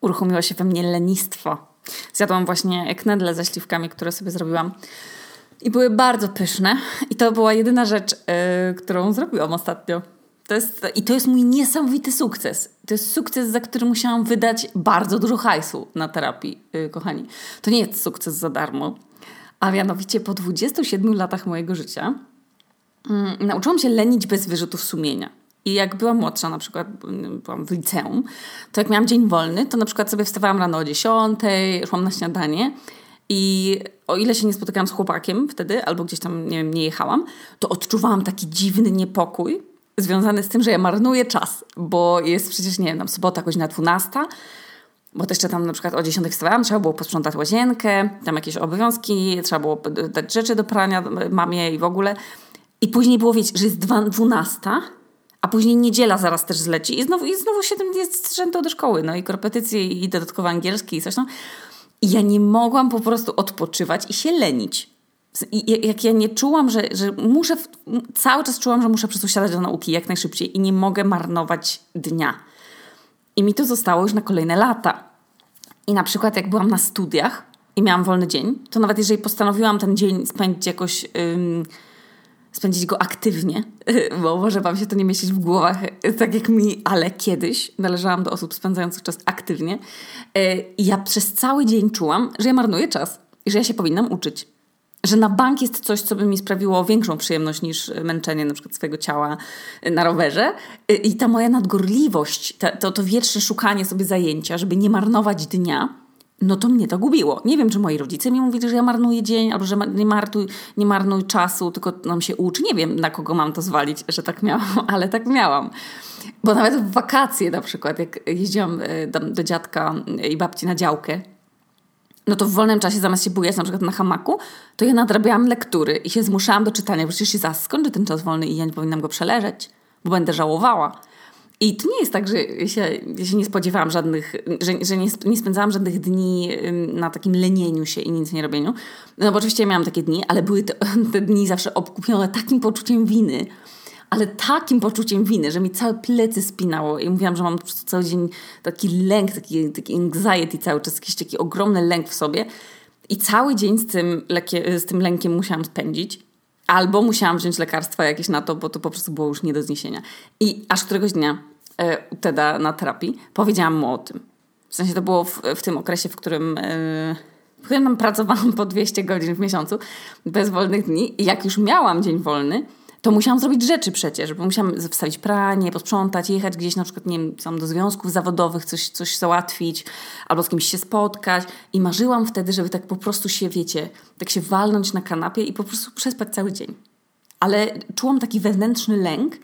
uruchomiło się we mnie lenistwo. Zjadłam właśnie knedle ze śliwkami, które sobie zrobiłam. I były bardzo pyszne. I to była jedyna rzecz, yy, którą zrobiłam ostatnio. To jest, I to jest mój niesamowity sukces. To jest sukces, za który musiałam wydać bardzo dużo hajsu na terapii, yy, kochani. To nie jest sukces za darmo. A mianowicie po 27 latach mojego życia yy, nauczyłam się lenić bez wyrzutów sumienia. I jak byłam młodsza, na przykład byłam w liceum, to jak miałam dzień wolny, to na przykład sobie wstawałam rano o 10, szłam na śniadanie i o ile się nie spotykałam z chłopakiem wtedy, albo gdzieś tam, nie wiem, nie jechałam, to odczuwałam taki dziwny niepokój związany z tym, że ja marnuję czas, bo jest przecież, nie wiem, tam sobota, godzina 12, bo też jeszcze tam na przykład o 10 wstawałam, trzeba było posprzątać łazienkę, tam jakieś obowiązki, trzeba było dać rzeczy do prania mamie i w ogóle. I później było, wiecie, że jest 12, a później niedziela zaraz też zleci i znowu, i znowu 7 jest rzędu do szkoły, no i korepetycje i dodatkowo angielski i coś tam. I ja nie mogłam po prostu odpoczywać i się lenić. I jak ja nie czułam, że, że muszę, cały czas czułam, że muszę przesiadać do nauki jak najszybciej i nie mogę marnować dnia. I mi to zostało już na kolejne lata. I na przykład jak byłam na studiach i miałam wolny dzień, to nawet jeżeli postanowiłam ten dzień spędzić jakoś... spędzić go aktywnie, bo może Wam się to nie mieścić w głowach, tak jak mi, ale kiedyś należałam do osób spędzających czas aktywnie. E, I ja przez cały dzień czułam, że ja marnuję czas i że ja się powinnam uczyć. Że na bank jest coś, co by mi sprawiło większą przyjemność niż męczenie na przykład swojego ciała na rowerze. E, I ta moja nadgorliwość, to, to wietrzne szukanie sobie zajęcia, żeby nie marnować dnia, no to mnie to gubiło. Nie wiem, czy moi rodzice mi mówili, że ja marnuję dzień, albo że nie, martuj, nie marnuj czasu, tylko nam się uczy. Nie wiem, na kogo mam to zwalić, że tak miałam, ale tak miałam. Bo nawet w wakacje na przykład, jak jeździłam e, do dziadka i babci na działkę, no to w wolnym czasie zamiast się bujać na przykład na hamaku, to ja nadrabiałam lektury i się zmuszałam do czytania, przecież się zaraz skończy ten czas wolny i ja nie powinnam go przeleżeć, bo będę żałowała. I to nie jest tak, że się, ja się nie spodziewałam żadnych, że, że nie, nie spędzałam żadnych dni na takim lenieniu się i nic nie robieniu. No bo oczywiście miałam takie dni, ale były te, te dni zawsze obkupione takim poczuciem winy, ale takim poczuciem winy, że mi całe plecy spinało i mówiłam, że mam po prostu cały dzień taki lęk, taki, taki anxiety cały czas, jakiś taki ogromny lęk w sobie. I cały dzień z tym, lekie, z tym lękiem musiałam spędzić. Albo musiałam wziąć lekarstwa jakieś na to, bo to po prostu było już nie do zniesienia. I aż któregoś dnia u Teda na terapii powiedziałam mu o tym. W sensie to było w, w tym okresie, w którym, e, w którym tam pracowałam po 200 godzin w miesiącu, bez wolnych dni. I jak już miałam dzień wolny, to musiałam zrobić rzeczy przecież, bo musiałam wstawić pranie, posprzątać, jechać gdzieś na przykład, nie wiem, tam do związków zawodowych, coś, coś załatwić, albo z kimś się spotkać. I marzyłam wtedy, żeby tak po prostu się, wiecie, tak się walnąć na kanapie i po prostu przespać cały dzień. Ale czułam taki wewnętrzny lęk,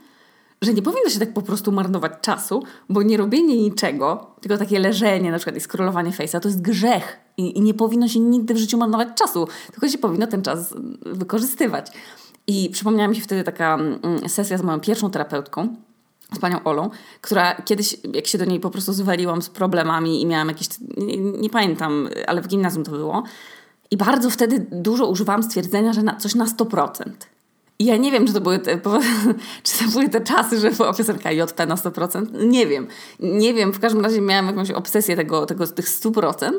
że nie powinno się tak po prostu marnować czasu, bo nie robienie niczego, tylko takie leżenie na przykład i scrollowanie face'a to jest grzech i, i nie powinno się nigdy w życiu marnować czasu, tylko się powinno ten czas wykorzystywać. I przypomniała mi się wtedy taka mm, sesja z moją pierwszą terapeutką, z panią Olą, która kiedyś, jak się do niej po prostu zwaliłam z problemami i miałam jakieś, nie, nie pamiętam, ale w gimnazjum to było. I bardzo wtedy dużo używałam stwierdzenia, że na, coś na 100%. I ja nie wiem, czy to były te, czy to były te czasy, że była piosenka JP na 100%. Nie wiem. Nie wiem. W każdym razie miałam jakąś obsesję tego, tego tych 100%.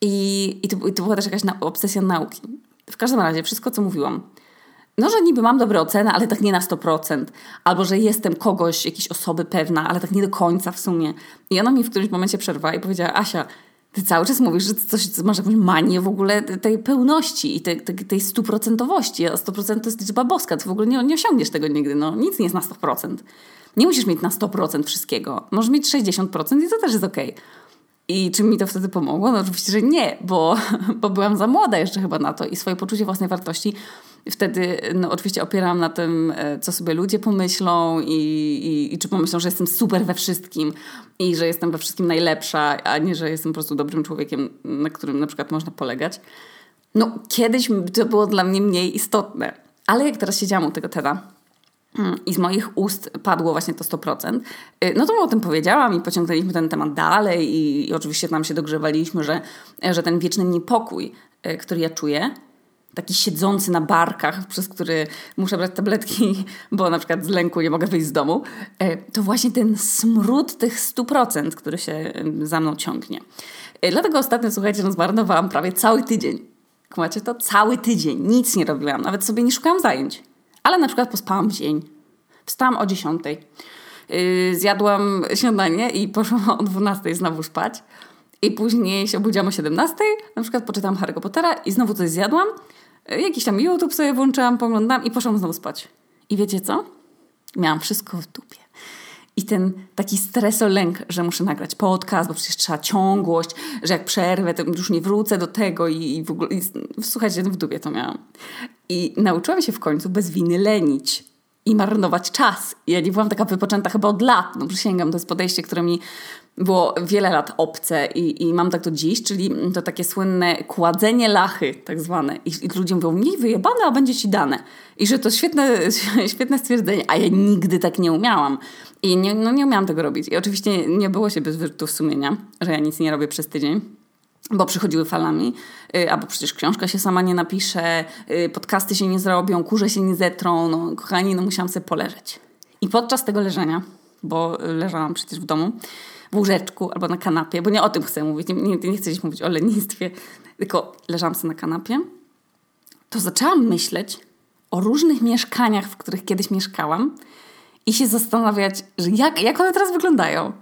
I, i, to, i to była też jakaś na, obsesja nauki. W każdym razie, wszystko co mówiłam, no, że niby mam dobre oceny, ale tak nie na 100%. Albo, że jestem kogoś, jakiejś osoby pewna, ale tak nie do końca w sumie. I ona mi w którymś momencie przerwała i powiedziała, Asia, ty cały czas mówisz, że coś, masz jakąś manię w ogóle tej pełności i tej, tej, tej stuprocentowości. A 100% to jest liczba boska. Ty w ogóle nie, nie osiągniesz tego nigdy. No, nic nie jest na 100%. Nie musisz mieć na 100% wszystkiego. Możesz mieć 60% i to też jest okej. Okay. I czy mi to wtedy pomogło? No oczywiście, że nie, bo, bo byłam za młoda jeszcze chyba na to i swoje poczucie własnej wartości wtedy no, oczywiście opieram na tym, e, co sobie ludzie pomyślą i, i, i, czy pomyślą, że jestem super we wszystkim i że jestem we wszystkim najlepsza, a nie, że jestem po prostu dobrym człowiekiem, na którym na przykład można polegać. No, kiedyś to było dla mnie mniej istotne. Ale jak teraz siedziałam u tego TEDa, mm, i z moich ust padło właśnie to 100%, y, no to mu o tym powiedziałam i pociągnęliśmy ten temat dalej i, i oczywiście tam się dogrzewaliśmy, że, że ten wieczny niepokój, y, który ja czuję, taki siedzący na barkach, przez który muszę brać tabletki, bo na przykład z lęku nie mogę wyjść z domu, e, to właśnie ten smród tych 100%, który się za mną ciągnie. E, dlatego ostatnio, słuchajcie, no zmarnowałam prawie cały tydzień. Kumacie to? Cały tydzień. Nic nie robiłam. Nawet sobie nie szukałam zajęć. Ale na przykład pospałam w dzień. Wstałam o 10. Yy, zjadłam śniadanie i poszłam o 12 znowu spać. I później się obudziłam o 17, na przykład poczytałam Harry'ego Pottera i znowu coś zjadłam. Jakiś tam YouTube sobie włączyłam, poglądałam i poszłam znowu spać. I wiecie co? Miałam wszystko w dupie. I ten taki stresolęk, że muszę nagrać podcast, bo przecież trzeba ciągłość, że jak przerwę, to już nie wrócę do tego i, i w ogóle... I, słuchajcie, w dupie to miałam. I nauczyłam się w końcu bez winy lenić i marnować czas. Ja nie byłam taka wypoczęta chyba od lat. No przysięgam, to jest podejście, które mi było wiele lat obce i, i mam tak do dziś, czyli to takie słynne kładzenie lachy tak zwane. I, i ludzie mówią, wyjebane, a będzie ci dane. I że to świetne, świetne stwierdzenie, a ja nigdy tak nie umiałam. I nie, no nie umiałam tego robić. I oczywiście nie było się bez wyrzutów sumienia, że ja nic nie robię przez tydzień bo przychodziły falami, y, albo przecież książka się sama nie napisze, y, podcasty się nie zrobią, kurze się nie zetrą, no kochani, no musiałam sobie poleżeć. I podczas tego leżenia, bo leżałam przecież w domu, w łóżeczku albo na kanapie, bo nie o tym chcę mówić, nie, nie, chcę dziś mówić o lenistwie, tylko leżałam sobie na kanapie, to zaczęłam myśleć o różnych mieszkaniach, w których kiedyś mieszkałam i się zastanawiać, że jak, jak one teraz wyglądają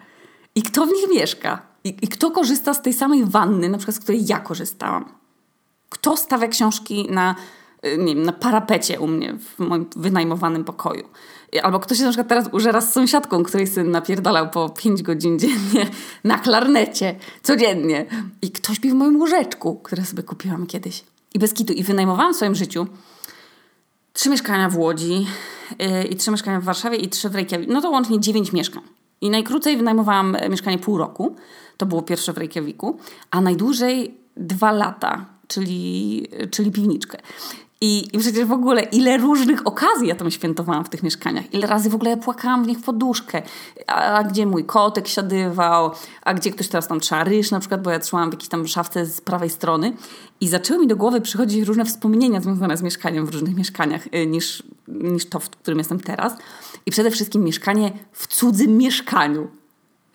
i kto w nich mieszka i, I, kto korzysta z tej samej wanny, na przykład z której ja korzystałam? Kto stawia książki na, nie wiem, na parapecie u mnie w moim wynajmowanym pokoju? Albo ktoś się na przykład teraz użera z sąsiadką, której syn napierdalał po 5 godzin dziennie na klarnecie, codziennie. I ktoś śpi w moim łóżeczku, które sobie kupiłam kiedyś. I bez kitu. I wynajmowałam w swoim życiu trzy mieszkania w Łodzi yy, i trzy mieszkania w Warszawie i trzy w Reykjaviku. No to łącznie dziewięć mieszkań. I najkrócej wynajmowałam mieszkanie pół roku. To było pierwsze w Reykjaviku. A najdłużej dwa lata, czyli, czyli piwniczkę. I, I przecież w ogóle ile różnych okazji ja tam świętowałam w tych mieszkaniach. Ile razy w ogóle płakałam w nich poduszkę. A, a, gdzie mój kotek siadywał, a gdzie ktoś teraz tam trzeba ryż na przykład, bo ja trzymałam w jakiejś tam szafce z prawej strony. I zaczęły mi do głowy przychodzić różne wspomnienia związane z mieszkaniem w różnych mieszkaniach y, niż, niż to, w którym jestem teraz. I przede wszystkim mieszkanie w cudzym mieszkaniu.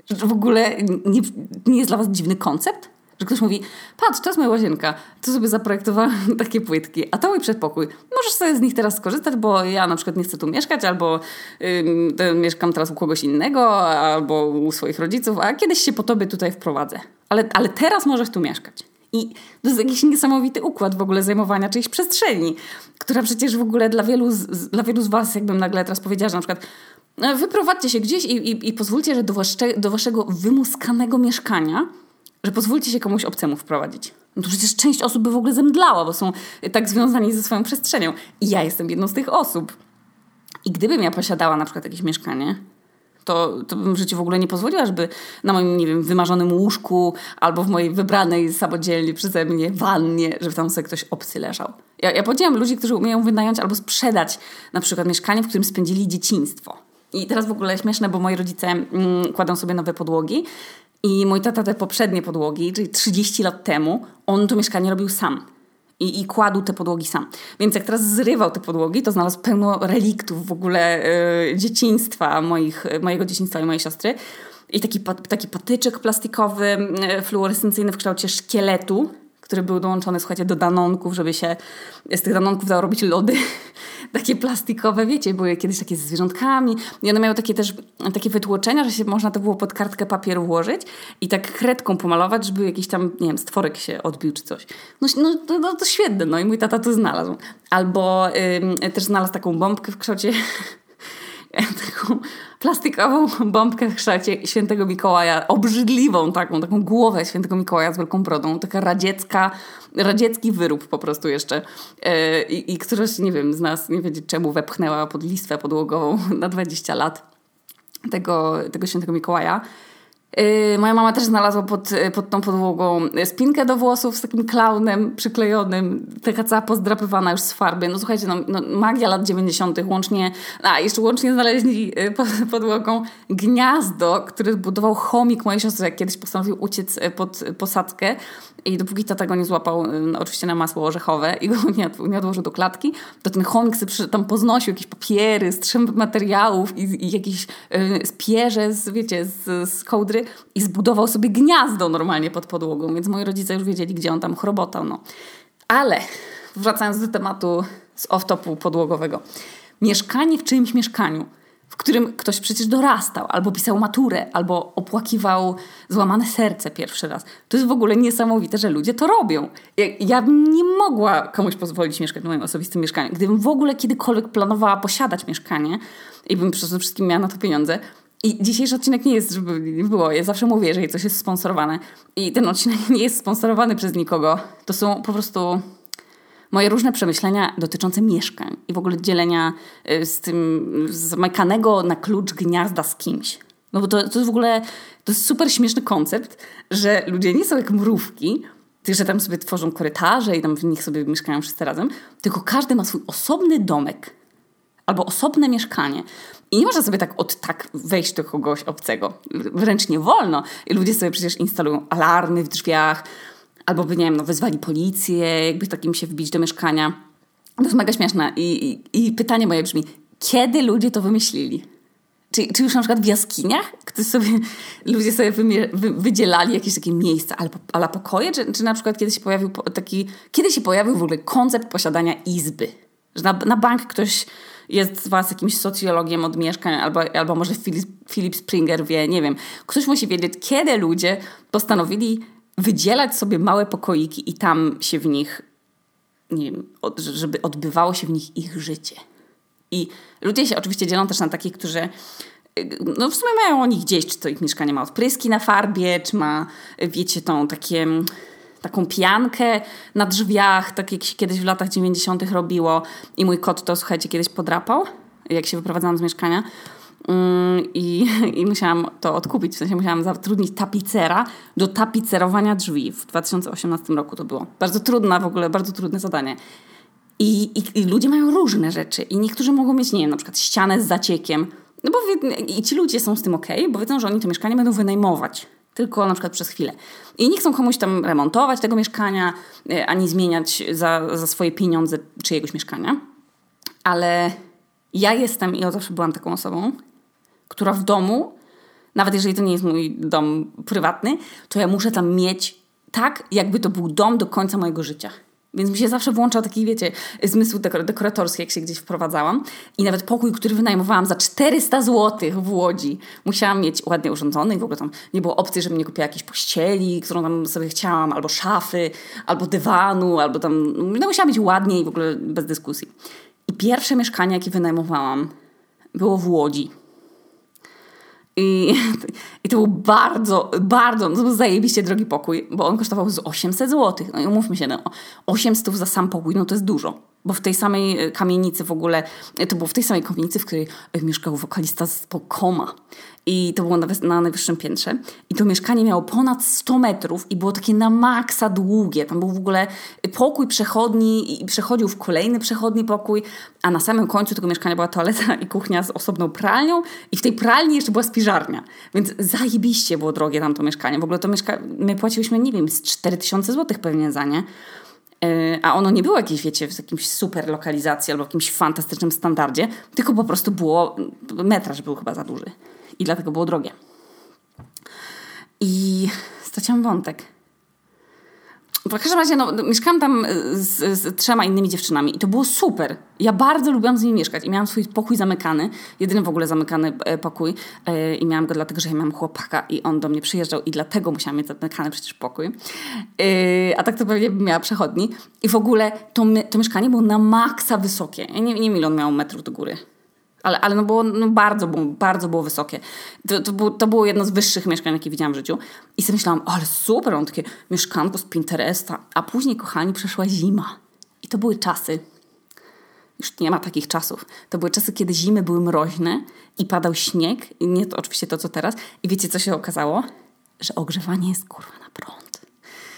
W ogóle nie, nie jest dla was dziwny koncept? Że ktoś mówi, patrz, to jest moja łazienka, tu sobie zaprojektowałam takie płytki, a to mój przedpokój. Możesz sobie z nich teraz skorzystać, bo ja na przykład nie chcę tu mieszkać, albo yy, mieszkam teraz u kogoś innego, albo u swoich rodziców, a kiedyś się po tobie tutaj wprowadzę. Ale, ale teraz możesz tu mieszkać. I to jest jakiś niesamowity układ w ogóle zajmowania czyjejś przestrzeni, która przecież w ogóle dla wielu z, dla wielu z Was, jakbym nagle teraz powiedziała, że na przykład no, wyprowadźcie się gdzieś i, i, i pozwólcie, że do, wasze, do Waszego wymuskanego mieszkania, że pozwólcie się komuś obcemu wprowadzić. No to przecież część osób by w ogóle zemdlała, bo są tak związani ze swoją przestrzenią. I ja jestem jedną z tych osób. I gdybym ja posiadała na przykład jakieś mieszkanie, to, to bym w życiu w ogóle nie pozwoliła, żeby na moim, nie wiem, wymarzonym łóżku albo w mojej wybranej samodzielnie przeze mnie wannie, żeby tam sobie ktoś obcy leżał. Ja, ja podziwiam ludzi, którzy umieją wynająć albo sprzedać na przykład mieszkanie, w którym spędzili dzieciństwo. I teraz w ogóle śmieszne, bo moi rodzice mm, kładą sobie nowe podłogi i mój tata te poprzednie podłogi, czyli 30 lat temu, on to mieszkanie robił sam i, i kładł te podłogi sam. Więc jak teraz zrywał te podłogi, to znalazł pełno reliktów w ogóle y, dzieciństwa, moich, mojego dzieciństwa i mojej siostry. I taki, taki patyczek plastikowy, y, fluorescencyjny w kształcie szkieletu, który był dołączony, słuchajcie, do danonków, żeby się z tych danonków dało robić lody. Takie plastikowe, wiecie, były kiedyś takie z zwierzątkami i one miały takie też takie wytłoczenia, że się można to było pod kartkę papieru włożyć i tak kredką pomalować, żeby jakiś tam, nie wiem, stworek się odbił czy coś. No, no to, no, to świetne, no i mój tata to znalazł. Albo też znalazł taką bombkę w kształcie taką plastikową bombkę w kształcie świętego Mikołaja, obrzydliwą taką, taką głowę świętego Mikołaja z wielką brodą, taka radziecka, radziecki wyrób po prostu jeszcze. Yy, I któraś, nie wiem, z nas, nie wiedzieć czemu, wepchnęła pod listwę podłogową na 20 lat tego, tego świętego Mikołaja. Yy, moja mama też znalazła pod, pod tą podłogą spinkę do włosów z takim klaunem przyklejonym, taka cała pozdrapywana już z farby. No słuchajcie, no, no magia lat 90. łącznie, a jeszcze łącznie znaleźli yy, pod podłogą gniazdo, które budował chomik mojej siostry, jak kiedyś postanowił uciec pod posadzkę i dopóki tata go nie złapał, no, oczywiście na masło orzechowe i go nie, nie odłożył do klatki, to ten chomik sobie tam poznosił jakieś papiery, strzęp materiałów i, i jakieś yy, spierze z, wiecie, z, z kołdry i zbudował sobie gniazdo normalnie pod podłogą, więc moi rodzice już wiedzieli, gdzie on tam chorobotał. No. Ale wracając do tematu z off-topu podłogowego. Mieszkanie w czyimś mieszkaniu, w którym ktoś przecież dorastał, albo pisał maturę, albo opłakiwał złamane serce pierwszy raz. To jest w ogóle niesamowite, że ludzie to robią. Ja, ja bym nie mogła komuś pozwolić mieszkać w moim osobistym mieszkaniu. Gdybym w ogóle kiedykolwiek planowała posiadać mieszkanie i bym przede wszystkim miała na to pieniądze, i dzisiejszy odcinek nie jest, żeby nie było. Ja zawsze mówię, jeżeli coś jest sponsorowane. I ten odcinek nie jest sponsorowany przez nikogo. To są po prostu moje różne przemyślenia dotyczące mieszkań i w ogóle dzielenia y, z tym zamykanego na klucz gniazda z kimś. No bo to, to jest w ogóle to jest super śmieszny koncept, że ludzie nie są jak mrówki, że tam sobie tworzą korytarze i tam w nich sobie mieszkają wszyscy razem, tylko każdy ma swój osobny domek albo osobne mieszkanie. I nie można sobie tak od tak wejść do kogoś obcego. Wręcz nie wolno. I ludzie sobie przecież instalują alarmy w drzwiach, albo by, nie wiem, no, wezwali policję, jakby takim się wbić do mieszkania. To jest mega śmieszne. I, i, i pytanie moje brzmi, kiedy ludzie to wymyślili? Czy, czy już na przykład w jaskiniach ktoś sobie, ludzie sobie wy, wydzielali jakieś takie miejsca, ale, ale pokoje? Czy, czy na przykład kiedy się pojawił taki, kiedy się pojawił w ogóle koncept posiadania izby? Że na, na bank ktoś jest z Was jakimś socjologiem od mieszkań, albo, albo może Philip, Philip Springer wie, nie wiem. Ktoś musi wiedzieć, kiedy ludzie postanowili wydzielać sobie małe pokoiki i tam się w nich, nie wiem, od, żeby odbywało się w nich ich życie. I ludzie się oczywiście dzielą też na takich, którzy no w sumie mają o nich gdzieś, czy to ich mieszkanie ma odpryski na farbie, czy ma, wiecie, tą takie taką piankę na drzwiach, tak jak się kiedyś w latach 90. robiło. I mój kot to, słuchajcie, kiedyś podrapał, jak się wyprowadzałam z mieszkania. Mm, I, I musiałam to odkupić, w sensie musiałam zatrudnić tapicera do tapicerowania drzwi. W 2018 roku to było. Bardzo trudne w ogóle, bardzo trudne zadanie. I, i, I, ludzie mają różne rzeczy. I niektórzy mogą mieć, nie wiem, na przykład ścianę z zaciekiem. No bo i ci ludzie są z tym ok, bo wiedzą, że oni to mieszkanie będą wynajmować tylko na przykład przez chwilę. I nie chcą komuś tam remontować tego mieszkania, e, ani zmieniać za, za swoje pieniądze czyjegoś mieszkania. Ale ja jestem i od zawsze byłam taką osobą, która w domu, nawet jeżeli to nie jest mój dom prywatny, to ja muszę tam mieć tak, jakby to był dom do końca mojego życia. Więc mi się zawsze włączał taki, wiecie, zmysł dekor dekoratorski, jak się gdzieś wprowadzałam. I nawet pokój, który wynajmowałam za 400 zł w Łodzi, musiałam mieć ładnie urządzony i w ogóle tam nie było opcji, żebym nie kupiła jakiejś pościeli, którą tam sobie chciałam, albo szafy, albo dywanu, albo tam... No musiała być ładnie i w ogóle bez dyskusji. I pierwsze mieszkanie, jakie wynajmowałam, było w Łodzi. I, I to był bardzo, bardzo, no to był zajebiście drogi pokój, bo on kosztował z 800 zł. No i umówmy się, no, 800 za sam pokój, no to jest dużo. Bo w tej samej e, kamienicy w ogóle, e, to było w tej samej kamienicy, w której e, mieszkał wokalista z Pokoma. I to było na, na najwyższym piętrze. I to mieszkanie miało ponad 100 metrów i było takie na maksa długie. Tam był w ogóle pokój przechodni i przechodził w kolejny przechodni pokój, a na samym końcu tego mieszkania była toaleta i kuchnia z osobną pralnią i w tej pralni jeszcze była spiżarnia. Więc zajebiście było drogie tam to mieszkanie. W ogóle to mieszkanie, my płaciłyśmy, nie wiem, z 4000 zł pewnie za nie. E, a ono nie było jakieś, wiecie, w jakimś super lokalizacji albo w jakimś fantastycznym standardzie, tylko po prostu było, metraż był chyba za duży i dlatego było drogie. I straciłam wątek. W każdym razie no, mieszkałam tam z, z, trzema innymi dziewczynami i to było super. Ja bardzo lubiłam z nimi mieszkać i miałam swój pokój zamykany, jedyny w ogóle zamykany e, pokój e, i miałam go dlatego, że ja miałam chłopaka i on do mnie przyjeżdżał i dlatego musiałam mieć zamykany przecież pokój. E, a tak to pewnie bym miała przechodni. I w ogóle to, to mieszkanie było na maksa wysokie. Ja nie, nie wiem ile on miał metrów do góry ale, ale no było no bardzo, bardzo było wysokie. To, to, było, to było jedno z wyższych mieszkań, jakie widziałam w życiu. I sobie myślałam, ale super, on takie mieszkanko z Pinteresta. A później, kochani, przeszła zima. I to były czasy, już nie ma takich czasów. To były czasy, kiedy zimy były mroźne i padał śnieg. I nie to oczywiście to, co teraz. I wiecie, co się okazało? że ogrzewanie jest kurwa na prąd.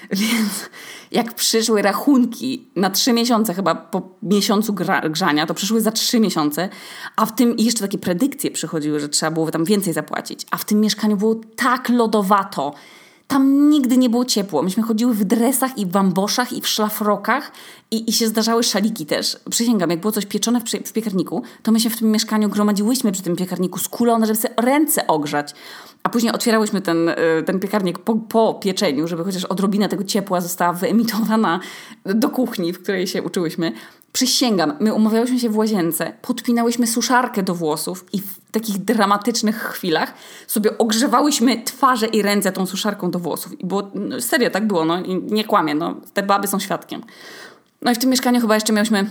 Więc jak przyszły rachunki na trzy miesiące, chyba po miesiącu grzania, to przyszły za trzy miesiące, a w tym jeszcze takie predykcje przychodziły, że trzeba było tam więcej zapłacić, a w tym mieszkaniu było tak lodowato. Tam nigdy nie było ciepło. Myśmy chodziły w dresach i w bamboszach i w szlafrokach i, i się zdarzały szaliki też. Przysięgam, jak było coś pieczone w, w piekarniku, to my się w tym mieszkaniu gromadziłyśmy przy tym piekarniku skulone, żeby sobie ręce ogrzać. A później otwierałyśmy ten, y, ten piekarnik po, po pieczeniu, żeby chociaż odrobina tego ciepła została wyemitowana do kuchni, w której się uczyłyśmy. Przysięgam, my umawiałyśmy się w łazience, podpinałyśmy suszarkę do włosów i w takich dramatycznych chwilach sobie ogrzewałyśmy twarze i ręce tą suszarką do włosów. I było, no, serio tak było, no nie kłamię, no, te baby są świadkiem. No i w tym mieszkaniu chyba jeszcze miałyśmy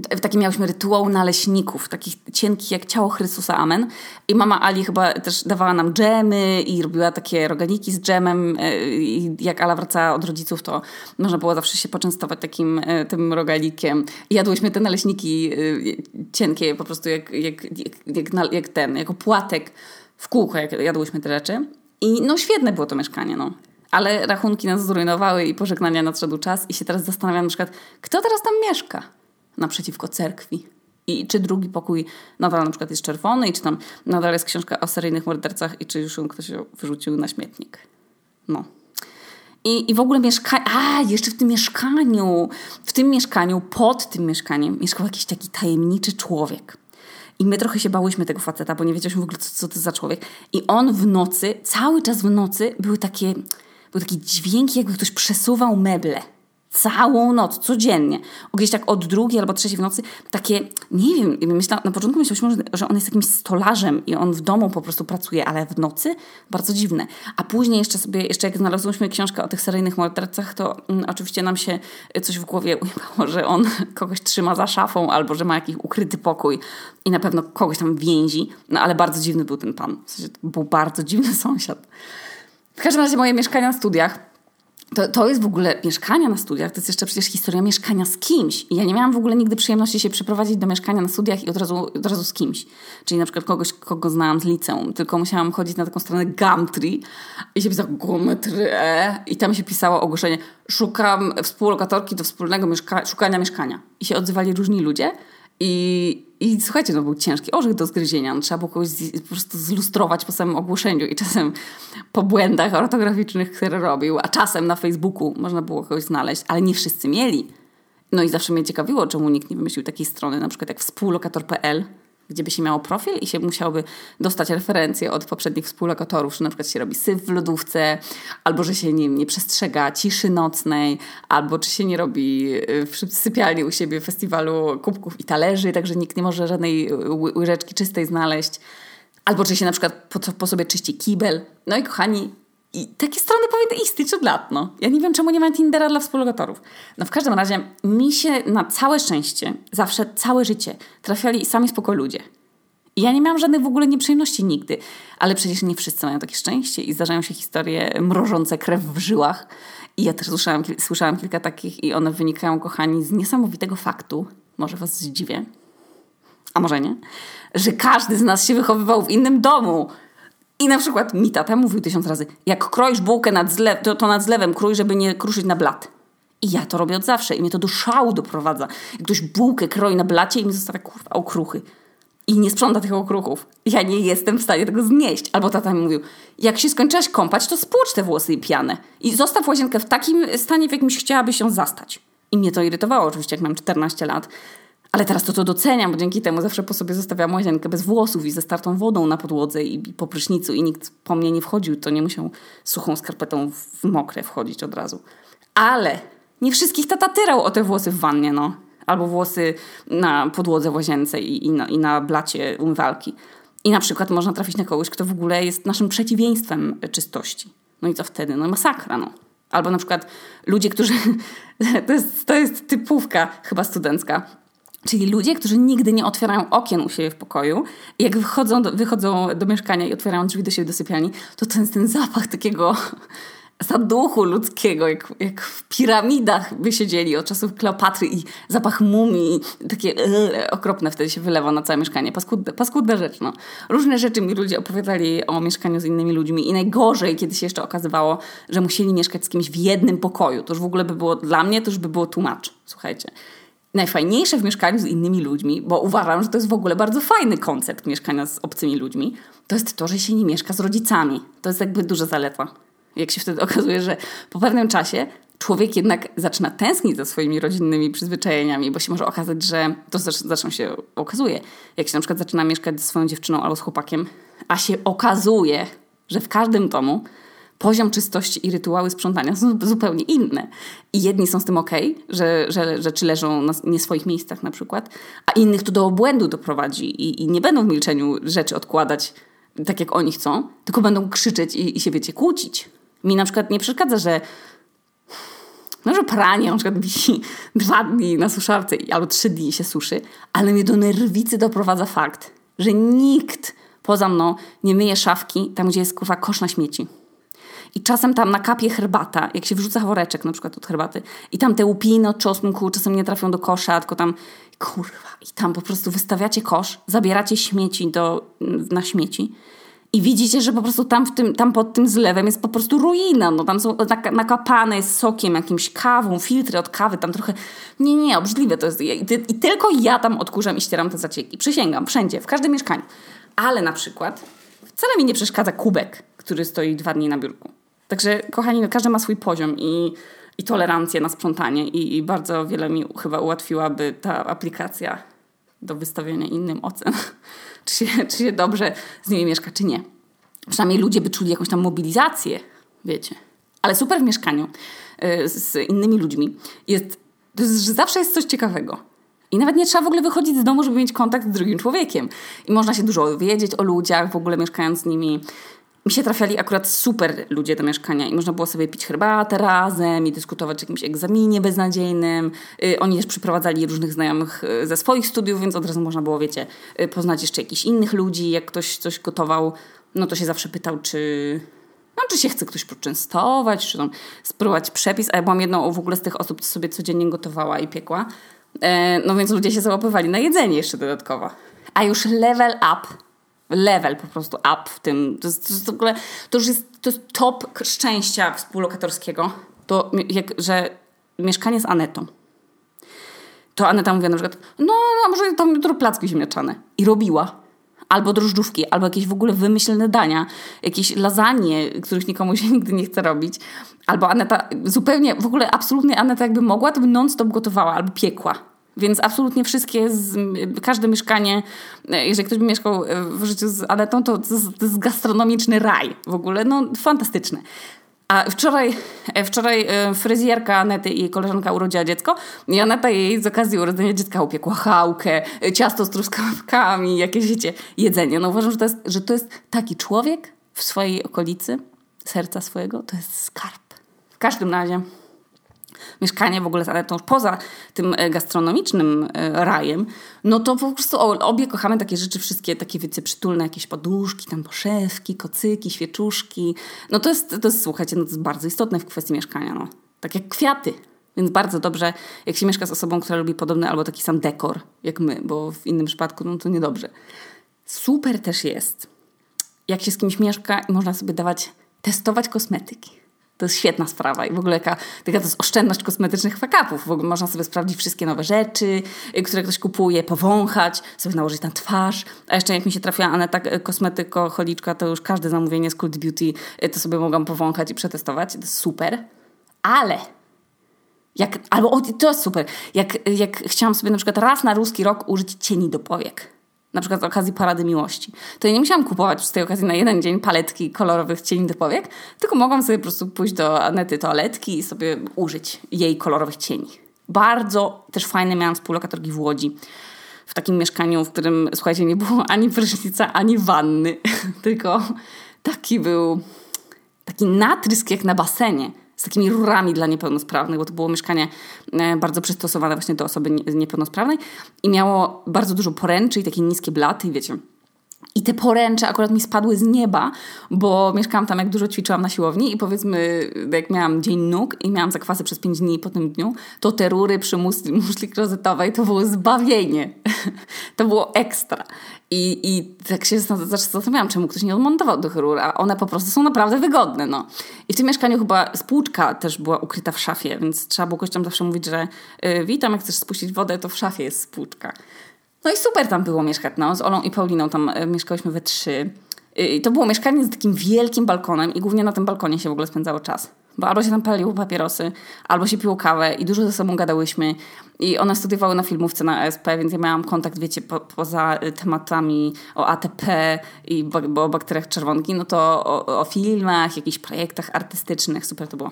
taki miałyśmy rytuał naleśników, takich cienkich jak ciało Chrystusa, amen. I mama Ali chyba też dawała nam dżemy i robiła takie roganiki z dżemem. E, I jak Ala wracała od rodziców, to można było zawsze się poczęstować takim e, tym rogalikiem. I jadłyśmy te naleśniki e, cienkie po prostu jak, jak, jak, jak, jak ten, jako płatek w kółko, jak jadłyśmy te rzeczy. I no świetne było to mieszkanie, no. Ale rachunki nas zrujnowały i pożegnania nadszedł czas i się teraz zastanawiam na przykład, kto teraz tam mieszka? Naprzeciwko cerkwi. I czy drugi pokój nadal na przykład jest czerwony i czy tam nadal jest książka o seryjnych mordercach i czy już ją ktoś wyrzucił na śmietnik. No. I, I w ogóle mieszkanie... A, jeszcze w tym mieszkaniu, w tym mieszkaniu, pod tym mieszkaniem mieszkał jakiś taki tajemniczy człowiek. I my trochę się bałyśmy tego faceta, bo nie wiedzieliśmy w ogóle, co, co to za człowiek. I on w nocy, cały czas w nocy były takie, były takie dźwięki, jakby ktoś przesuwał meble całą noc, codziennie. Gdzieś tak od drugiej albo trzeciej w nocy, takie, nie wiem, myślałam, na początku myślałyśmy, że on jest jakimś stolarzem i on w domu po prostu pracuje, ale w nocy bardzo dziwne. A później jeszcze sobie, jeszcze jak znalazłyśmy książkę o tych seryjnych mordercach, to mm, oczywiście nam się coś w głowie ujebało, że on kogoś trzyma za szafą albo że ma jakiś ukryty pokój i na pewno kogoś tam więzi. No ale bardzo dziwny był ten pan. W sensie, był bardzo dziwny sąsiad. W każdym razie moje mieszkania na studiach to, to jest w ogóle mieszkania na studiach, to jest jeszcze przecież historia mieszkania z kimś. I ja nie miałam w ogóle nigdy przyjemności się przeprowadzić do mieszkania na studiach i od razu, od razu z kimś. Czyli na przykład kogoś, kogo znałam z liceum, tylko musiałam chodzić na taką stronę Gumtree i się pisało Gumtree i tam się pisało ogłoszenie szukam współlokatorki do wspólnego mieszka szukania mieszkania. I się odzywali różni ludzie i, i słuchajcie, to był ciężki orzech do zgryzienia. No, trzeba było kogoś z, po prostu zlustrować po samym ogłoszeniu i czasem po błędach ortograficznych, które robił, a czasem na Facebooku można było kogoś znaleźć, ale nie wszyscy mieli. No i zawsze mnie ciekawiło, czemu nikt nie wymyślił takiej strony, na przykład jak współlokator.pl, gdzie by się miało profil i się musiałoby dostać referencje od poprzednich współlokatorów, że na przykład się robi syf w lodówce, albo że się nie, nie przestrzega ciszy nocnej, albo czy się nie robi y, w sypialni u siebie festiwalu kubków i talerzy, także nikt nie może żadnej łyżeczki czystej znaleźć, albo czy się na przykład po, po sobie czyści kibel. No i kochani, i takie strony powinny istnieć od lat, no. Ja nie wiem, czemu nie ma Tindera dla współlokatorów. No w każdym razie, mi się na całe szczęście, zawsze całe życie, trafiali sami spoko ludzie. I ja nie miałam żadnych w ogóle nieprzyjemności nigdy. Ale przecież nie wszyscy mają takie szczęście i zdarzają się historie mrożące krew w żyłach. I ja też słyszałam, słyszałam kilka takich i one wynikają, kochani, z niesamowitego faktu, może was zdziwię, a może nie, że każdy z nas się wychowywał w innym domu. I na przykład mi tata mówił tysiąc razy, jak kroisz bułkę nad zlew, to, to nad zlewem krój, żeby nie kruszyć na blat. I ja to robię od zawsze i mnie to do szału doprowadza. Jak ktoś bułkę kroi na blacie i mi zostawia kurwa okruchy. I nie sprząta tych okruchów. Ja nie jestem w stanie tego znieść. Albo tata mi mówił, jak się skończyłaś kąpać, to spłucz te włosy i pianę. I zostaw łazienkę w takim stanie, w jakimś chciałabyś się zastać. I mnie to irytowało oczywiście, jak mam 14 lat. Ale teraz to to doceniam, bo dzięki temu zawsze po sobie zostawiam łazienkę bez włosów i ze startą wodą na podłodze i po prysznicu i nikt po mnie nie wchodził, to nie musiał suchą skarpetą w mokre wchodzić od razu. Ale nie wszystkich tata tyrał o te włosy w wannie, no. Albo włosy na podłodze w łazience i, i, na, i na blacie umywalki. I na przykład można trafić na kogoś, kto w ogóle jest naszym przeciwieństwem czystości. No i co wtedy? No masakra, no. Albo na przykład ludzie, którzy... to, jest, to jest typówka chyba studencka Czyli ludzie, którzy nigdy nie otwierają okien u siebie w pokoju, jak wychodzą do, wychodzą do mieszkania i otwierają drzwi do siebie do sypialni, to ten, ten zapach takiego miasta duchu ludzkiego, jak, jak w piramidach by siedzieli od czasów Kleopatry i zapach mumii, takie yy, okropne wtedy się wylewa na całe mieszkanie. Paskudne, paskudna rzecz, no. Różne rzeczy mi ludzie opowiadali o mieszkaniu z innymi ludźmi i najgorzej, kiedy się jeszcze okazywało, że musieli mieszkać z kimś w jednym pokoju. To już w ogóle by było, dla mnie to już by było tłumacz, słuchajcie najfajniejsze w mieszkaniu z innymi ludźmi, bo uważam, że to jest w ogóle bardzo fajny koncept mieszkania z obcymi ludźmi, to jest to, że się nie mieszka z rodzicami. To jest jakby duża zaleta. Jak się wtedy okazuje, że po pewnym czasie człowiek jednak zaczyna tęsknić za swoimi rodzinnymi przyzwyczajeniami, bo się może okazać, że to zresztą się okazuje, jak się na przykład zaczyna mieszkać ze swoją dziewczyną albo z chłopakiem, a się okazuje, że w każdym domu poziom czystości i rytuały sprzątania są zupełnie inne. I jedni są z tym ok, że, że rzeczy leżą na nie swoich miejscach na przykład, a innych to do obłędu doprowadzi i, i nie będą w milczeniu rzeczy odkładać tak, jak oni chcą, tylko będą krzyczeć i, i się, wiecie, kłócić. Mi na przykład nie przeszkadza, że no, że pranie na przykład wisi dwa dni na suszarce albo trzy dni się suszy, ale mnie do nerwicy doprowadza fakt, że nikt poza mną nie myje szafki tam, gdzie jest kurwa kosz na śmieci. I czasem tam na kapie herbata, jak się wrzuca woreczek na przykład od herbaty i tam te łupiny od czosnku czasem nie trafią do kosza, tylko tam kurwa i tam po prostu wystawiacie kosz, zabieracie śmieci do, na śmieci i widzicie, że po prostu tam, w tym, tam pod tym zlewem jest po prostu ruina. No, tam są nakapane sokiem, jakimś kawą, filtry od kawy, tam trochę... Nie, nie, obrzydliwe to jest. I, I, tylko ja tam odkurzam i ścieram te zacieki. Przysięgam, wszędzie, w każdym mieszkaniu. Ale na przykład wcale mi nie przeszkadza kubek, który stoi dwa dni na biurku. Także, kochani, no, każdy ma swój poziom i, i tolerancję na sprzątanie i, i bardzo wiele mi chyba ułatwiłaby ta aplikacja do wystawiania innym ocen, czy się, czy się dobrze z nimi mieszka, czy nie. Przynajmniej ludzie by czuli jakąś tam mobilizację, wiecie. Ale super w mieszkaniu y, z innymi ludźmi jest, to jest, że zawsze jest coś ciekawego. I nawet nie trzeba w ogóle wychodzić z domu, żeby mieć kontakt z drugim człowiekiem. I można się dużo wiedzieć o ludziach, w ogóle mieszkając z nimi mi się trafiali akurat super ludzie do mieszkania i można było sobie pić herbatę razem i dyskutować o jakimś egzaminie beznadziejnym. Yy, oni też przyprowadzali różnych znajomych y, ze swoich studiów, więc od razu można było, wiecie, yy, poznać jeszcze jakichś innych ludzi. Jak ktoś coś gotował, no to się zawsze pytał, czy, no, czy się chce ktoś poczęstować, czy tam spróbować przepis. A ja byłam jedną w ogóle z tych osób, co sobie codziennie gotowała i piekła. Yy, no więc ludzie się załapywali na jedzenie jeszcze dodatkowo. A już level up level po prostu up w tym. To, jest, to, jest w ogóle, to już jest, to jest top szczęścia współlokatorskiego, to jak, że mieszkanie z Anetą. To Aneta mówiła na przykład, no, a może tam jutro placki ziemniaczane. I robiła. Albo drożdżówki, albo jakieś w ogóle wymyślne dania, jakieś lasagne, których nikomu się nigdy nie chce robić. Albo Aneta zupełnie, w ogóle absolutnie Aneta jakby mogła, to by non-stop gotowała albo piekła więc absolutnie wszystkie, z, każde mieszkanie, e, jeżeli ktoś by mieszkał e, w życiu z Anetą, to, to, jest gastronomiczny raj w ogóle, no fantastyczne. A wczoraj, e, wczoraj fryzjerka Anety i koleżanka urodziła dziecko i Aneta jej z okazji urodzenia dziecka upiekła chałkę, ciasto z truskawkami, jakieś wiecie, jedzenie. No uważam, że to, jest, że to jest taki człowiek w swojej okolicy, serca swojego, to jest skarb. W każdym razie mieszkanie w ogóle z Anetą poza tym e, gastronomicznym e, rajem, no to po prostu obie kochamy takie rzeczy wszystkie, takie wiecie, przytulne, jakieś poduszki, tam poszewki, kocyki, świeczuszki. No to jest, to jest słuchajcie, no to jest bardzo istotne w kwestii mieszkania, no. Tak jak kwiaty. Więc bardzo dobrze, jak się mieszka z osobą, która lubi podobny albo taki sam dekor jak my, bo w innym przypadku no to niedobrze. Super też jest, jak się z kimś mieszka i można sobie dawać, testować kosmetyki. To jest świetna sprawa i w ogóle jaka, taka to jest oszczędność kosmetycznych fakapów. W ogóle można sobie sprawdzić wszystkie nowe rzeczy, y, które ktoś kupuje, powąchać, sobie nałożyć na twarz. A jeszcze jak mi się trafiła Aneta y, kosmetyko, choliczka, to już każde zamówienie z Cult Beauty y, to sobie mogłam powąchać i przetestować. To jest super. Ale jak, albo o, to jest super. Jak, jak chciałam sobie na przykład raz na ruski rok użyć cieni do powiek na przykład z okazji Parady Miłości, to ja nie musiałam kupować z tej okazji na jeden dzień paletki kolorowych cieni do powiek, tylko mogłam sobie po prostu pójść do Anety toaletki i sobie użyć jej kolorowych cieni. Bardzo też fajne miałam współlokatorki w Łodzi. W takim mieszkaniu, w którym, słuchajcie, nie było ani prysznica, ani wanny, tylko taki był taki natrysk jak na basenie z takimi rurami dla niepełnosprawnych, bo to było mieszkanie e, bardzo przystosowane właśnie do osoby niepełnosprawnej i miało bardzo dużo poręczy i takie niskie blaty, wiecie. I te poręcze akurat mi spadły z nieba, bo mieszkałam tam, jak dużo ćwiczyłam na siłowni i powiedzmy, jak miałam dzień nóg i miałam zakwasy przez 5 dni po tym dniu, to te rury przy muszli, muszli krozetowej to było zbawienie. to było ekstra. I, I tak się zastanawiałam, czemu ktoś nie odmontował tych rur, a one po prostu są naprawdę wygodne. No. I w tym mieszkaniu chyba spłuczka też była ukryta w szafie, więc trzeba było gościom zawsze mówić, że y, witam, jak chcesz spuścić wodę, to w szafie jest spłuczka. No i super tam było mieszkać, no. Z Olą i Pauliną tam y, mieszkałyśmy we trzy. I to było mieszkanie z takim wielkim balkonem i głównie na tym balkonie się w ogóle spędzało czas. Bo albo się tam paliło papierosy, albo się piło kawę i dużo ze sobą gadałyśmy. I one studiowały na filmówce na ESP, więc ja miałam kontakt, wiecie, po, poza tematami o ATP i bo, o bakteriach czerwonki, no to o, o filmach, jakichś projektach artystycznych. Super to było.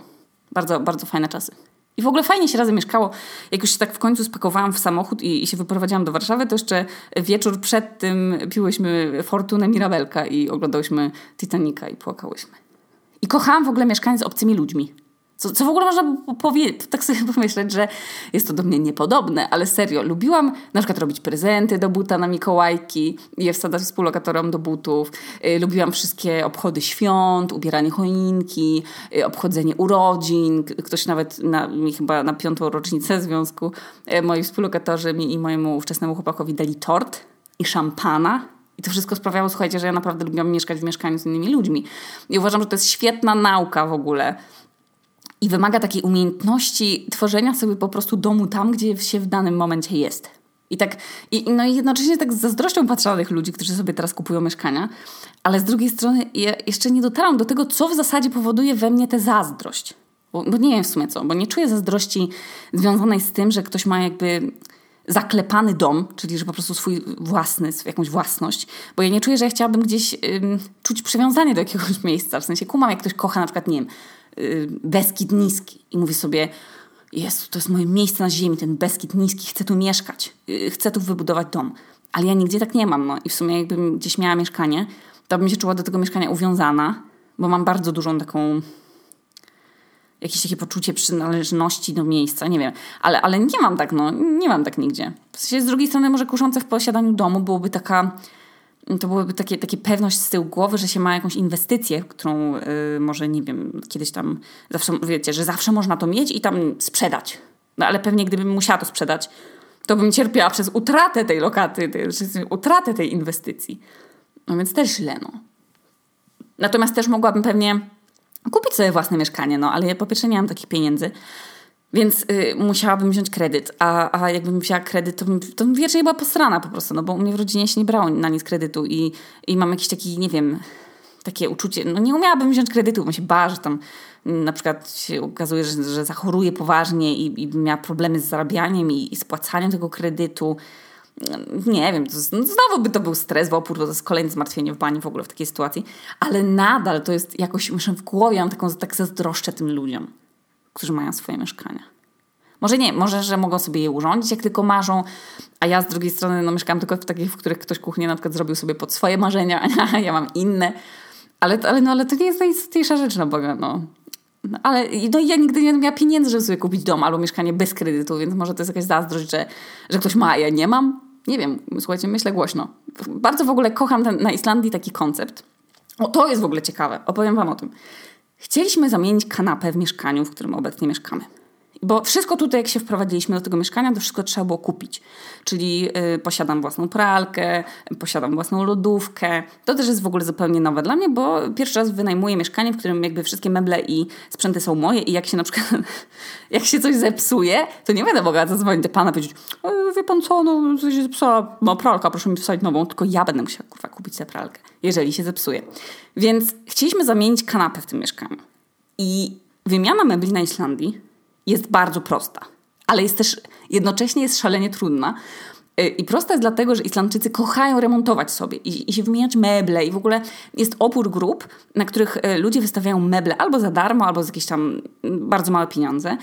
Bardzo, bardzo fajne czasy. I w ogóle fajnie się razem mieszkało. Jak już się tak w końcu spakowałam w samochód i, i się wyprowadziłam do Warszawy, to jeszcze wieczór przed tym piłyśmy Fortunę Mirabelka i oglądałyśmy Titanica i płakałyśmy. I kochałam w ogóle mieszkanie z obcymi ludźmi. Co, co w ogóle można powiedzieć, tak sobie pomyśleć, że jest to do mnie niepodobne, ale serio, lubiłam na przykład robić prezenty do buta na Mikołajki i je wsadzać współlokatorom do butów. Y, lubiłam wszystkie obchody świąt, ubieranie choinki, y, obchodzenie urodzin. Ktoś nawet na, mi chyba na piątą rocznicę związku, y, moi współlokatorzy mi i mojemu ówczesnemu chłopakowi dali tort i szampana i to wszystko sprawiało, słuchajcie, że ja naprawdę lubiłam mieszkać w mieszkaniu z innymi ludźmi. I uważam, że to jest świetna nauka w ogóle i wymaga takiej umiejętności tworzenia sobie po prostu domu tam, gdzie się w danym momencie jest. I tak, i, no i jednocześnie tak z zazdrością patrzę na tych ludzi, którzy sobie teraz kupują mieszkania, ale z drugiej strony ja jeszcze nie dotarłam do tego, co w zasadzie powoduje we mnie tę zazdrość. Bo, bo nie wiem w sumie co, bo nie czuję zazdrości związanej z tym, że ktoś ma jakby zaklepany dom, czyli że po prostu swój własny, jakąś własność, bo ja nie czuję, że ja chciałabym gdzieś ym, czuć przywiązanie do jakiegoś miejsca, w sensie kumam, jak ktoś kocha na przykład, nie wiem, Beskid Niski i mówi sobie, jest, to jest moje miejsce na ziemi, ten Beskid Niski, chcę tu mieszkać, y, chcę tu wybudować dom. Ale ja nigdzie tak nie mam. No. I w sumie jakbym gdzieś miała mieszkanie, to bym się czuła do tego mieszkania uwiązana, bo mam bardzo dużą taką jakieś takie poczucie przynależności do miejsca, nie wiem. Ale, ale nie mam tak, no, nie mam tak nigdzie. W sensie z drugiej strony może kuszące w posiadaniu domu byłoby taka to byłoby takie, takie pewność z tyłu głowy, że się ma jakąś inwestycję, którą y, może, nie wiem, kiedyś tam zawsze, wiecie, że zawsze można to mieć i tam sprzedać. No ale pewnie gdybym musiała to sprzedać, to bym cierpiała przez utratę tej lokaty, tej, utratę tej inwestycji. No więc też źle, no. Natomiast też mogłabym pewnie kupić sobie własne mieszkanie, no ale ja po pierwsze nie mam takich pieniędzy, więc y, musiałabym wziąć kredyt, a, a jakbym wzięła kredyt, to to wiecznie była posrana po prostu, no bo u mnie w rodzinie się nie brało na nic kredytu i, i mam jakiś taki, nie wiem, takie uczucie, no nie umiałabym wziąć kredytu, bo się bała, że tam na przykład się okazuje, że, że zachoruję poważnie i, i miała problemy z zarabianiem i, i spłacaniem tego kredytu. Nie wiem, to, no znowu by to był stres, w opór, to jest kolejne zmartwienie w bani w ogóle w takiej sytuacji, ale nadal to jest jakoś, muszę w głowie, mam taką, tak zazdroszczę tym ludziom którzy mają swoje mieszkania. Może nie, może, że mogą sobie je urządzić, jak tylko marzą, a ja z drugiej strony no, mieszkam tylko w takich, w których ktoś kuchnię na przykład zrobił sobie pod swoje marzenia, a ja mam inne. Ale, ale, no, ale to nie jest najistotniejsza rzecz, no bo no. no ale no, ja nigdy nie miałam pieniędzy, żeby sobie kupić dom albo mieszkanie bez kredytu, więc może to jest jakaś zazdrość, że, że ktoś ma, a ja nie mam. Nie wiem, słuchajcie, myślę głośno. Bardzo w ogóle kocham ten, na Islandii taki koncept. O, to jest w ogóle ciekawe. Opowiem Wam o tym. Chcieliśmy zamienić kanapę w mieszkaniu, w którym obecnie mieszkamy. Bo wszystko tutaj, jak się wprowadziliśmy do tego mieszkania, to wszystko trzeba było kupić. Czyli yy, posiadam własną pralkę, posiadam własną lodówkę. To też jest w ogóle zupełnie nowe dla mnie, bo pierwszy raz wynajmuję mieszkanie, w którym jakby wszystkie meble i sprzęty są moje i jak się na przykład, jak się coś zepsuje, to nie będę mogła zadzwonić do pana i powiedzieć, wie pan co, no coś się zepsuła, no pralka, proszę mi wsadzić nową, tylko ja będę musiała kurwa kupić tę pralkę, jeżeli się zepsuje. Więc chcieliśmy zamienić kanapę w tym mieszkaniu. I wymiana mebli na Islandii jest bardzo prosta, ale jest też jednocześnie jest szalenie trudna. Y, I prosta jest dlatego, że Islandczycy kochają remontować sobie i, i, się wymieniać meble i w ogóle jest opór grup, na których y, ludzie wystawiają meble albo za darmo, albo za jakieś tam mm, bardzo małe pieniądze.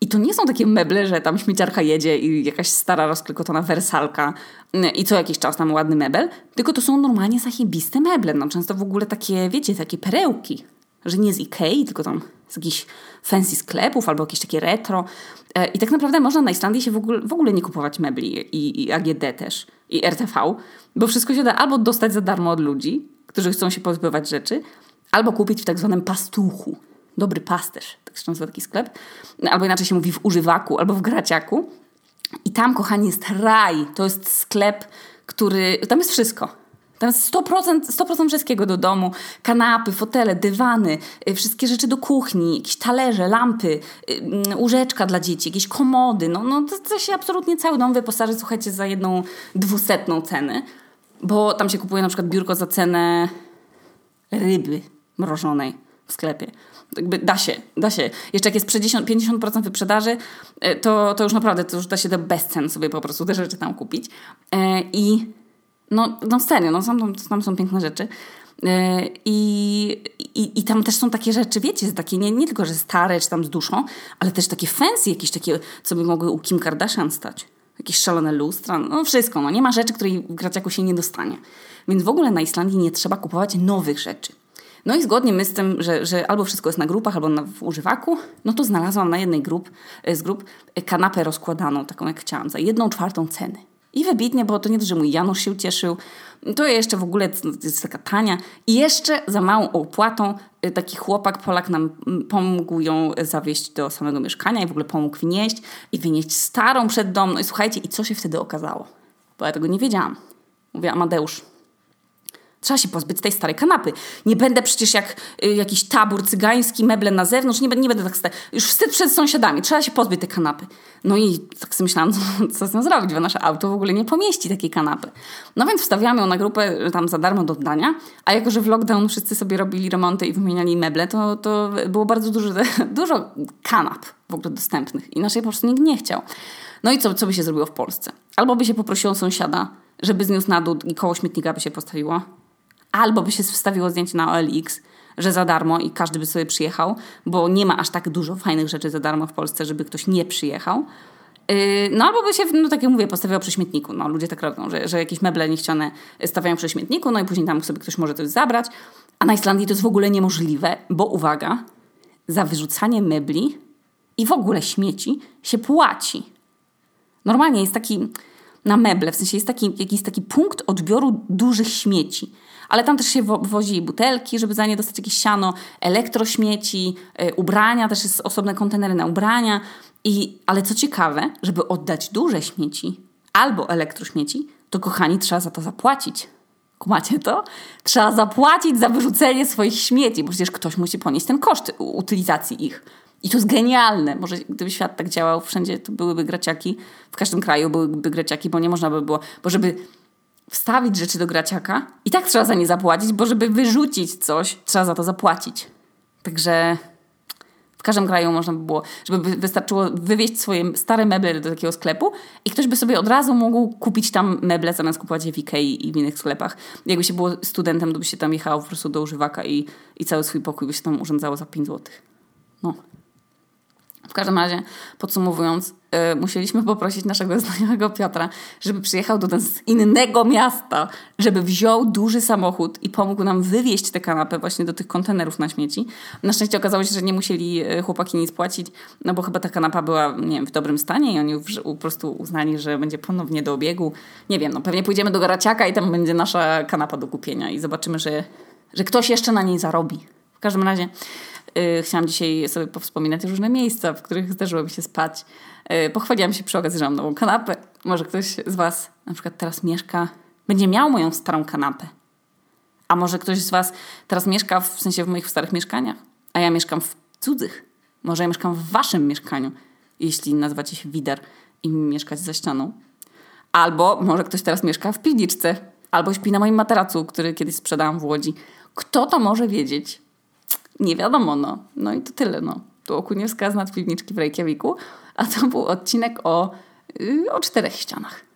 I to nie są takie meble, że tam śmieciarka jedzie i jakaś stara, rozklekotana wersalka y, i co jakiś czas tam ładny mebel, tylko to są normalnie zachibiste meble. No często w ogóle takie, wiecie, takie perełki, że nie z Ikei, tylko tam z jakichś fancy sklepów albo jakieś takie retro. E, I tak naprawdę można na Islandii się w ogóle, w ogóle nie kupować mebli i, i AGD też, i RTV, bo wszystko się da albo dostać za darmo od ludzi, którzy chcą się pozbywać rzeczy, albo kupić w tak zwanym pastuchu. Dobry pasterz, tak się nazywa taki sklep. Albo inaczej się mówi w używaku, albo w graciaku. I tam, kochani, jest raj. To jest sklep, który... Tam jest wszystko. Tam jest 100%, 100% wszystkiego do domu. Kanapy, fotele, dywany, y, wszystkie rzeczy do kuchni, jakieś talerze, lampy, y, mm, łóżeczka dla dzieci, jakieś komody. No, no to, to się absolutnie cały dom wyposaży, słuchajcie, za jedną dwusetną cenę. Bo tam się kupuje na przykład biurko za cenę ryby mrożonej w sklepie. Jakby da się, da się. Jeszcze jak jest 50%, 50% wyprzedaży, y, to, to już naprawdę to już da się do bezcen sobie po prostu te rzeczy tam kupić. I no, no serio, no, tam, tam są piękne rzeczy. E, I, i, I tam też są takie rzeczy, wiecie, takie nie, nie tylko, że stare czy tam z duszą, ale też takie fancy, jakieś takie, co by mogły u Kim Kardashian stać. Jakieś szalone lustra, no wszystko. No, nie ma rzeczy, której Graciaku się nie dostanie. Więc w ogóle na Islandii nie trzeba kupować nowych rzeczy. No i zgodnie my z tym, że, że albo wszystko jest na grupach, albo na, w używaku, no to znalazłam na jednej grup, z grup kanapę rozkładaną, taką jak chciałam, za jedną czwartą ceny. I wybitnie, bo to nie to, że mój Janusz się ucieszył, to jeszcze w ogóle jest taka tania. I jeszcze za małą opłatą y, taki chłopak, Polak nam mm, pomógł ją zawieźć do samego mieszkania i w ogóle pomógł wnieść i wynieść starą przed dom. No i słuchajcie, i co się wtedy okazało? Bo ja tego nie wiedziałam. Mówię, Amadeusz, Trzeba się pozbyć tej starej kanapy. Nie będę przecież jak y, jakiś tabur cygański, meble na zewnątrz, nie, nie będę tak stać. Już wstyd przed sąsiadami, trzeba się pozbyć tej kanapy. No i tak sobie myślałam, co, z nią zrobić, bo nasze auto w ogóle nie pomieści takiej kanapy. No więc wstawiałam ją na grupę y, tam za darmo do oddania, a jako, że w lockdown wszyscy sobie robili remonty i wymieniali meble, to, to było bardzo dużo, dużo kanap w ogóle dostępnych i naszej po prostu nikt nie chciał. No i co, co by się zrobiło w Polsce? Albo by się poprosiło sąsiada, żeby zniósł na dół i koło śmietnika by się postawiło, Albo by się wstawiło zdjęcie na OLX, że za darmo i każdy by sobie przyjechał, bo nie ma aż tak dużo fajnych rzeczy za darmo w Polsce, żeby ktoś nie przyjechał. Yy, no albo by się, no tak jak mówię, postawiał przy śmietniku. No, ludzie tak robią, że, że jakieś meble niechciane stawiają przy śmietniku, no i później tam sobie ktoś może coś zabrać. A na Islandii to jest w ogóle niemożliwe, bo uwaga, za wyrzucanie mebli i w ogóle śmieci się płaci. Normalnie jest taki na meble, w sensie jest taki, jakiś taki punkt odbioru dużych śmieci ale tam też się wo wozi butelki, żeby za nie dostać jakieś siano, elektrośmieci, yy, ubrania, też jest osobne kontenery na ubrania. I, ale co ciekawe, żeby oddać duże śmieci albo elektrośmieci, to kochani, trzeba za to zapłacić. Kumacie to? Trzeba zapłacić za wyrzucenie swoich śmieci, bo przecież ktoś musi ponieść ten koszt utylizacji ich. I to jest genialne. Może gdyby świat tak działał, wszędzie to byłyby graciaki, w każdym kraju byłyby graciaki, bo nie można by było, bo żeby wstawić rzeczy do graciaka i tak trzeba za nie zapłacić, bo żeby wyrzucić coś, trzeba za to zapłacić. Także w każdym kraju można by było, żeby wystarczyło wywieźć swoje stare meble do takiego sklepu i ktoś by sobie od razu mógł kupić tam meble zamiast kupować je w Ikei i w innych sklepach. Jakby się było studentem, to by się tam jechało po prostu do używaka i, i cały swój pokój by się tam urządzało za 5 zł. No. W każdym razie, podsumowując, yy, musieliśmy poprosić naszego znajomego Piotra, żeby przyjechał do nas z innego miasta, żeby wziął duży samochód i pomógł nam wywieźć tę kanapę właśnie do tych kontenerów na śmieci. Na szczęście okazało się, że nie musieli e, chłopaki nic płacić, no bo chyba ta kanapa była, nie wiem, w dobrym stanie i oni po prostu uznali, że będzie ponownie do obiegu. Nie wiem, no pewnie pójdziemy do Garaciaka i tam będzie nasza kanapa do kupienia i zobaczymy, że, że ktoś jeszcze na niej zarobi. W każdym razie chciałam dzisiaj sobie powspominać różne miejsca, w których zdarzyło mi się spać. Yy, pochwaliłam się przy okazji, że mam nową kanapę. Może ktoś z Was na przykład teraz mieszka, będzie miał moją starą kanapę. A może ktoś z Was teraz mieszka w sensie w moich starych mieszkaniach, a ja mieszkam w cudzych. Może ja mieszkam w Waszym mieszkaniu, jeśli nazywacie się Wider i mieszkać za ścianą. Albo może ktoś teraz mieszka w piwniczce, albo śpi na moim materacu, który kiedyś sprzedałam w Łodzi. Kto to może wiedzieć? Nie wiadomo, no. No i to tyle, no. Tu Okuniewska z nadpiwniczki w Reykjaviku, a to był odcinek o, yy, o czterech ścianach.